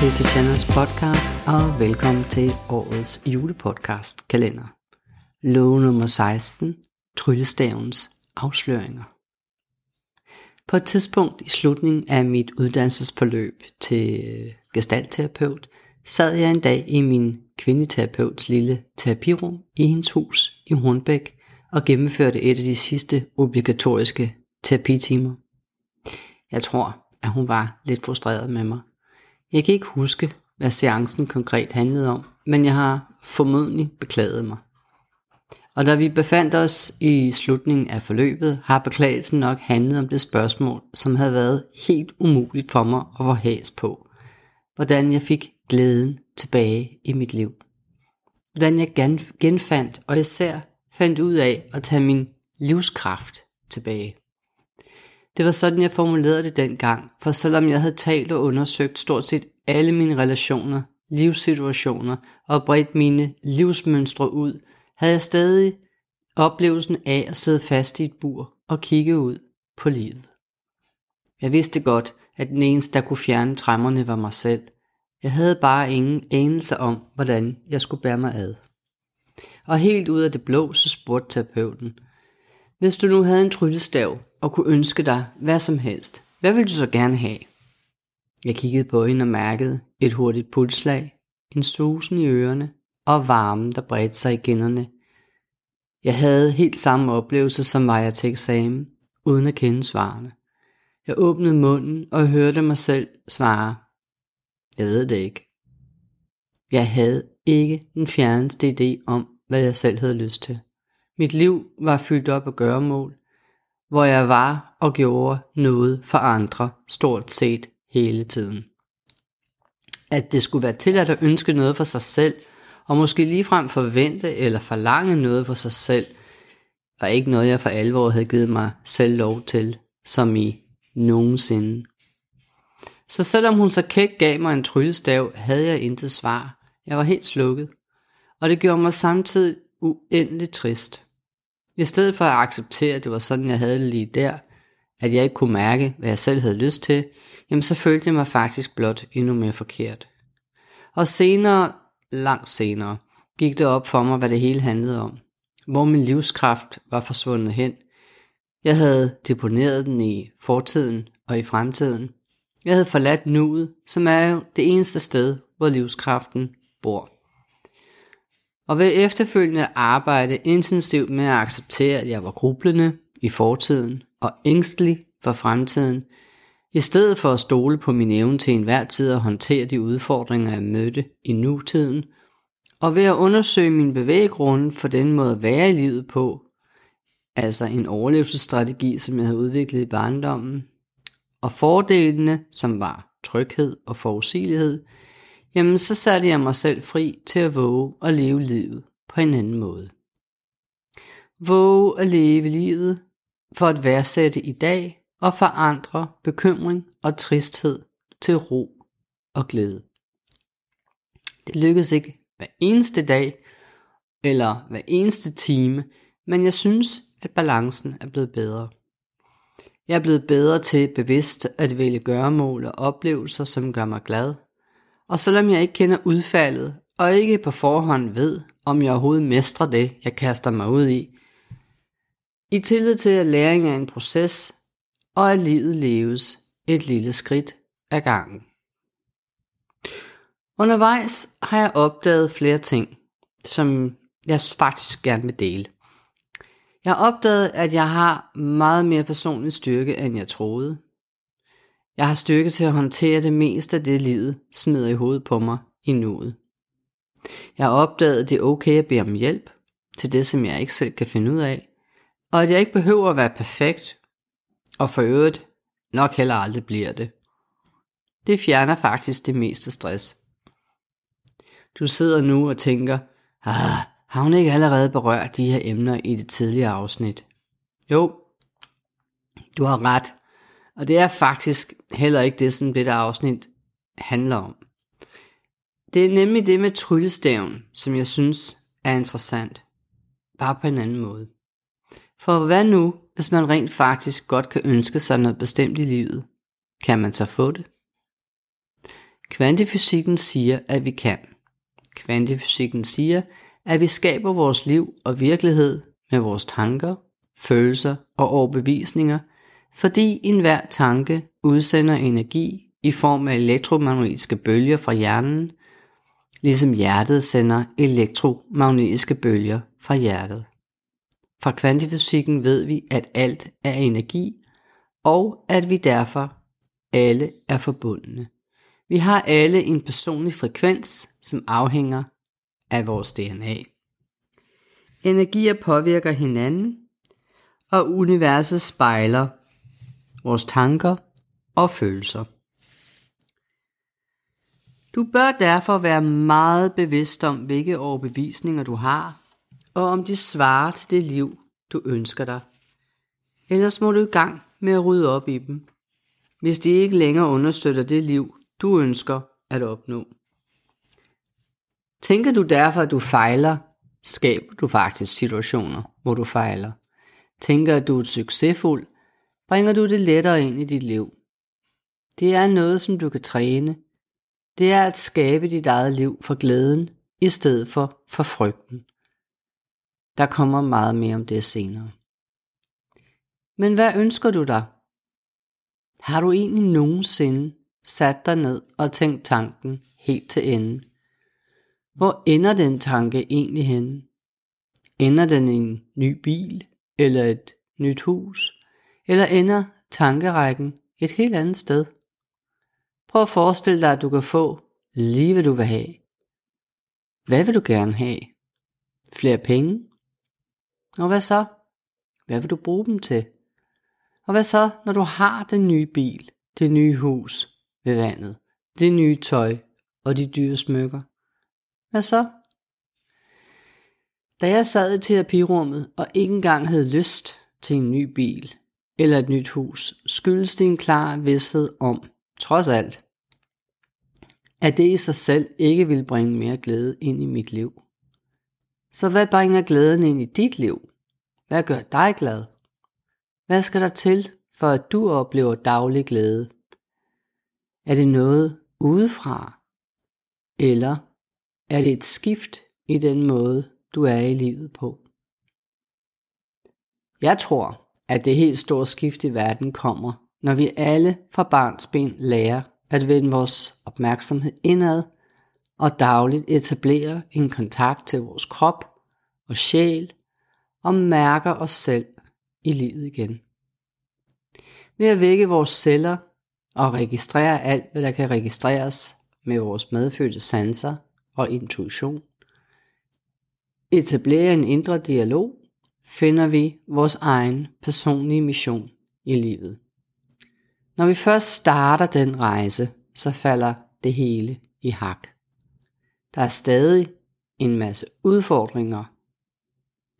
til Tatjanas podcast, og velkommen til årets julepodcast kalender. Lov nummer 16, Tryllestavens afsløringer. På et tidspunkt i slutningen af mit uddannelsesforløb til øh, gestaltterapeut, sad jeg en dag i min kvindeterapeuts lille terapirum i hendes hus i Hornbæk og gennemførte et af de sidste obligatoriske terapitimer. Jeg tror, at hun var lidt frustreret med mig. Jeg kan ikke huske, hvad seancen konkret handlede om, men jeg har formodentlig beklaget mig. Og da vi befandt os i slutningen af forløbet, har beklagelsen nok handlet om det spørgsmål, som havde været helt umuligt for mig at få has på. Hvordan jeg fik glæden tilbage i mit liv. Hvordan jeg genfandt og især fandt ud af at tage min livskraft tilbage. Det var sådan, jeg formulerede det dengang, for selvom jeg havde talt og undersøgt stort set alle mine relationer, livssituationer og bredt mine livsmønstre ud, havde jeg stadig oplevelsen af at sidde fast i et bur og kigge ud på livet. Jeg vidste godt, at den eneste, der kunne fjerne træmmerne, var mig selv. Jeg havde bare ingen anelse om, hvordan jeg skulle bære mig ad. Og helt ud af det blå, så spurgte terapeuten, hvis du nu havde en tryllestav og kunne ønske dig hvad som helst, hvad ville du så gerne have? Jeg kiggede på hende og mærkede et hurtigt pulslag, en susen i ørerne og varmen, der bredte sig i kinderne. Jeg havde helt samme oplevelse, som var jeg til eksamen, uden at kende svarene. Jeg åbnede munden og hørte mig selv svare. Jeg ved det ikke. Jeg havde ikke den fjerneste idé om, hvad jeg selv havde lyst til. Mit liv var fyldt op af gøremål, hvor jeg var og gjorde noget for andre stort set hele tiden. At det skulle være tilladt at ønske noget for sig selv, og måske ligefrem forvente eller forlange noget for sig selv, var ikke noget, jeg for alvor havde givet mig selv lov til, som i nogensinde. Så selvom hun så kæk gav mig en tryllestav, havde jeg intet svar. Jeg var helt slukket. Og det gjorde mig samtidig uendeligt trist. I stedet for at acceptere, at det var sådan, jeg havde det lige der, at jeg ikke kunne mærke, hvad jeg selv havde lyst til, jamen så følte jeg mig faktisk blot endnu mere forkert. Og senere, langt senere, gik det op for mig, hvad det hele handlede om. Hvor min livskraft var forsvundet hen. Jeg havde deponeret den i fortiden og i fremtiden. Jeg havde forladt nuet, som er jo det eneste sted, hvor livskraften bor og ved efterfølgende arbejde intensivt med at acceptere, at jeg var grublende i fortiden og ængstelig for fremtiden, i stedet for at stole på min evne til enhver tid at håndtere de udfordringer, jeg mødte i nutiden, og ved at undersøge min bevæggrunde for den måde at være i livet på, altså en overlevelsesstrategi, som jeg havde udviklet i barndommen, og fordelene, som var tryghed og forudsigelighed, jamen så satte jeg mig selv fri til at våge og leve livet på en anden måde. Våge at leve livet for at værdsætte i dag og forandre bekymring og tristhed til ro og glæde. Det lykkedes ikke hver eneste dag eller hver eneste time, men jeg synes, at balancen er blevet bedre. Jeg er blevet bedre til bevidst at vælge gøremål og oplevelser, som gør mig glad og selvom jeg ikke kender udfaldet, og ikke på forhånd ved, om jeg overhovedet mestrer det, jeg kaster mig ud i, i tillid til, at læring er en proces, og at livet leves et lille skridt ad gangen. Undervejs har jeg opdaget flere ting, som jeg faktisk gerne vil dele. Jeg har opdaget, at jeg har meget mere personlig styrke, end jeg troede. Jeg har styrke til at håndtere det meste af det, livet smider i hovedet på mig i nuet. Jeg har opdaget, at det er okay at bede om hjælp til det, som jeg ikke selv kan finde ud af, og at jeg ikke behøver at være perfekt, og for øvrigt nok heller aldrig bliver det. Det fjerner faktisk det meste stress. Du sidder nu og tænker, ah, har hun ikke allerede berørt de her emner i det tidligere afsnit? Jo, du har ret. Og det er faktisk heller ikke det, som det der afsnit handler om. Det er nemlig det med tryllestaven, som jeg synes er interessant. Bare på en anden måde. For hvad nu, hvis man rent faktisk godt kan ønske sig noget bestemt i livet? Kan man så få det? Kvantefysikken siger, at vi kan. Kvantefysikken siger, at vi skaber vores liv og virkelighed med vores tanker, følelser og overbevisninger, fordi enhver tanke udsender energi i form af elektromagnetiske bølger fra hjernen, ligesom hjertet sender elektromagnetiske bølger fra hjertet. Fra kvantefysikken ved vi, at alt er energi, og at vi derfor alle er forbundne. Vi har alle en personlig frekvens, som afhænger af vores DNA. Energier påvirker hinanden, og universet spejler vores tanker og følelser. Du bør derfor være meget bevidst om, hvilke overbevisninger du har, og om de svarer til det liv, du ønsker dig. Ellers må du i gang med at rydde op i dem, hvis de ikke længere understøtter det liv, du ønsker at opnå. Tænker du derfor, at du fejler, skaber du faktisk situationer, hvor du fejler. Tænker at du er succesfuld, bringer du det lettere ind i dit liv. Det er noget, som du kan træne. Det er at skabe dit eget liv for glæden, i stedet for for frygten. Der kommer meget mere om det senere. Men hvad ønsker du dig? Har du egentlig nogensinde sat dig ned og tænkt tanken helt til ende? Hvor ender den tanke egentlig henne? Ender den i en ny bil eller et nyt hus? Eller ender tankerækken et helt andet sted? Prøv at forestille dig, at du kan få lige hvad du vil have. Hvad vil du gerne have? Flere penge? Og hvad så? Hvad vil du bruge dem til? Og hvad så, når du har den nye bil, det nye hus ved vandet, det nye tøj og de dyre smykker? Hvad så? Da jeg sad i terapirummet og ikke engang havde lyst til en ny bil eller et nyt hus, skyldes det en klar vidshed om, trods alt, at det i sig selv ikke vil bringe mere glæde ind i mit liv. Så hvad bringer glæden ind i dit liv? Hvad gør dig glad? Hvad skal der til, for at du oplever daglig glæde? Er det noget udefra? Eller er det et skift i den måde, du er i livet på? Jeg tror, at det helt store skift i verden kommer, når vi alle fra barns ben lærer at vende vores opmærksomhed indad og dagligt etablere en kontakt til vores krop og sjæl og mærker os selv i livet igen. Ved at vække vores celler og registrere alt, hvad der kan registreres med vores medfødte sanser og intuition, etablere en indre dialog, finder vi vores egen personlige mission i livet. Når vi først starter den rejse, så falder det hele i hak. Der er stadig en masse udfordringer,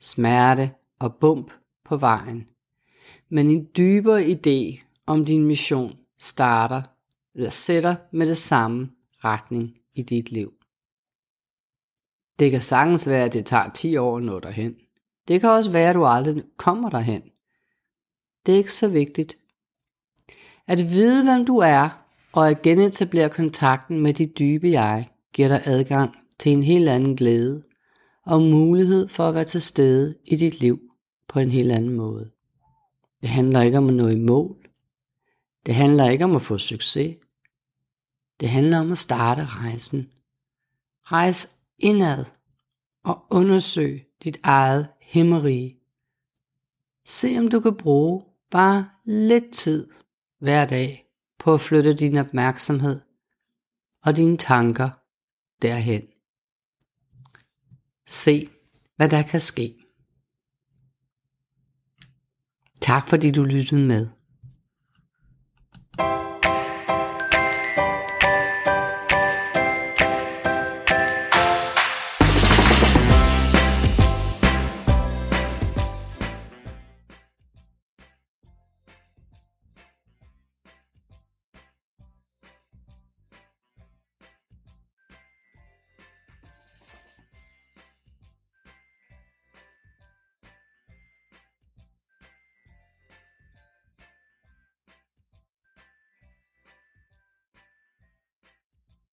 smerte og bump på vejen. Men en dybere idé om din mission starter eller sætter med det samme retning i dit liv. Det kan sagtens være, at det tager 10 år at nå derhen. Det kan også være, at du aldrig kommer derhen. Det er ikke så vigtigt. At vide, hvem du er, og at genetablere kontakten med dit dybe jeg, giver dig adgang til en helt anden glæde og mulighed for at være til stede i dit liv på en helt anden måde. Det handler ikke om at nå i mål. Det handler ikke om at få succes. Det handler om at starte rejsen. Rejs indad og undersøg dit eget himmerige. Se om du kan bruge bare lidt tid hver dag på at flytte din opmærksomhed og dine tanker derhen. Se, hvad der kan ske. Tak fordi du lyttede med.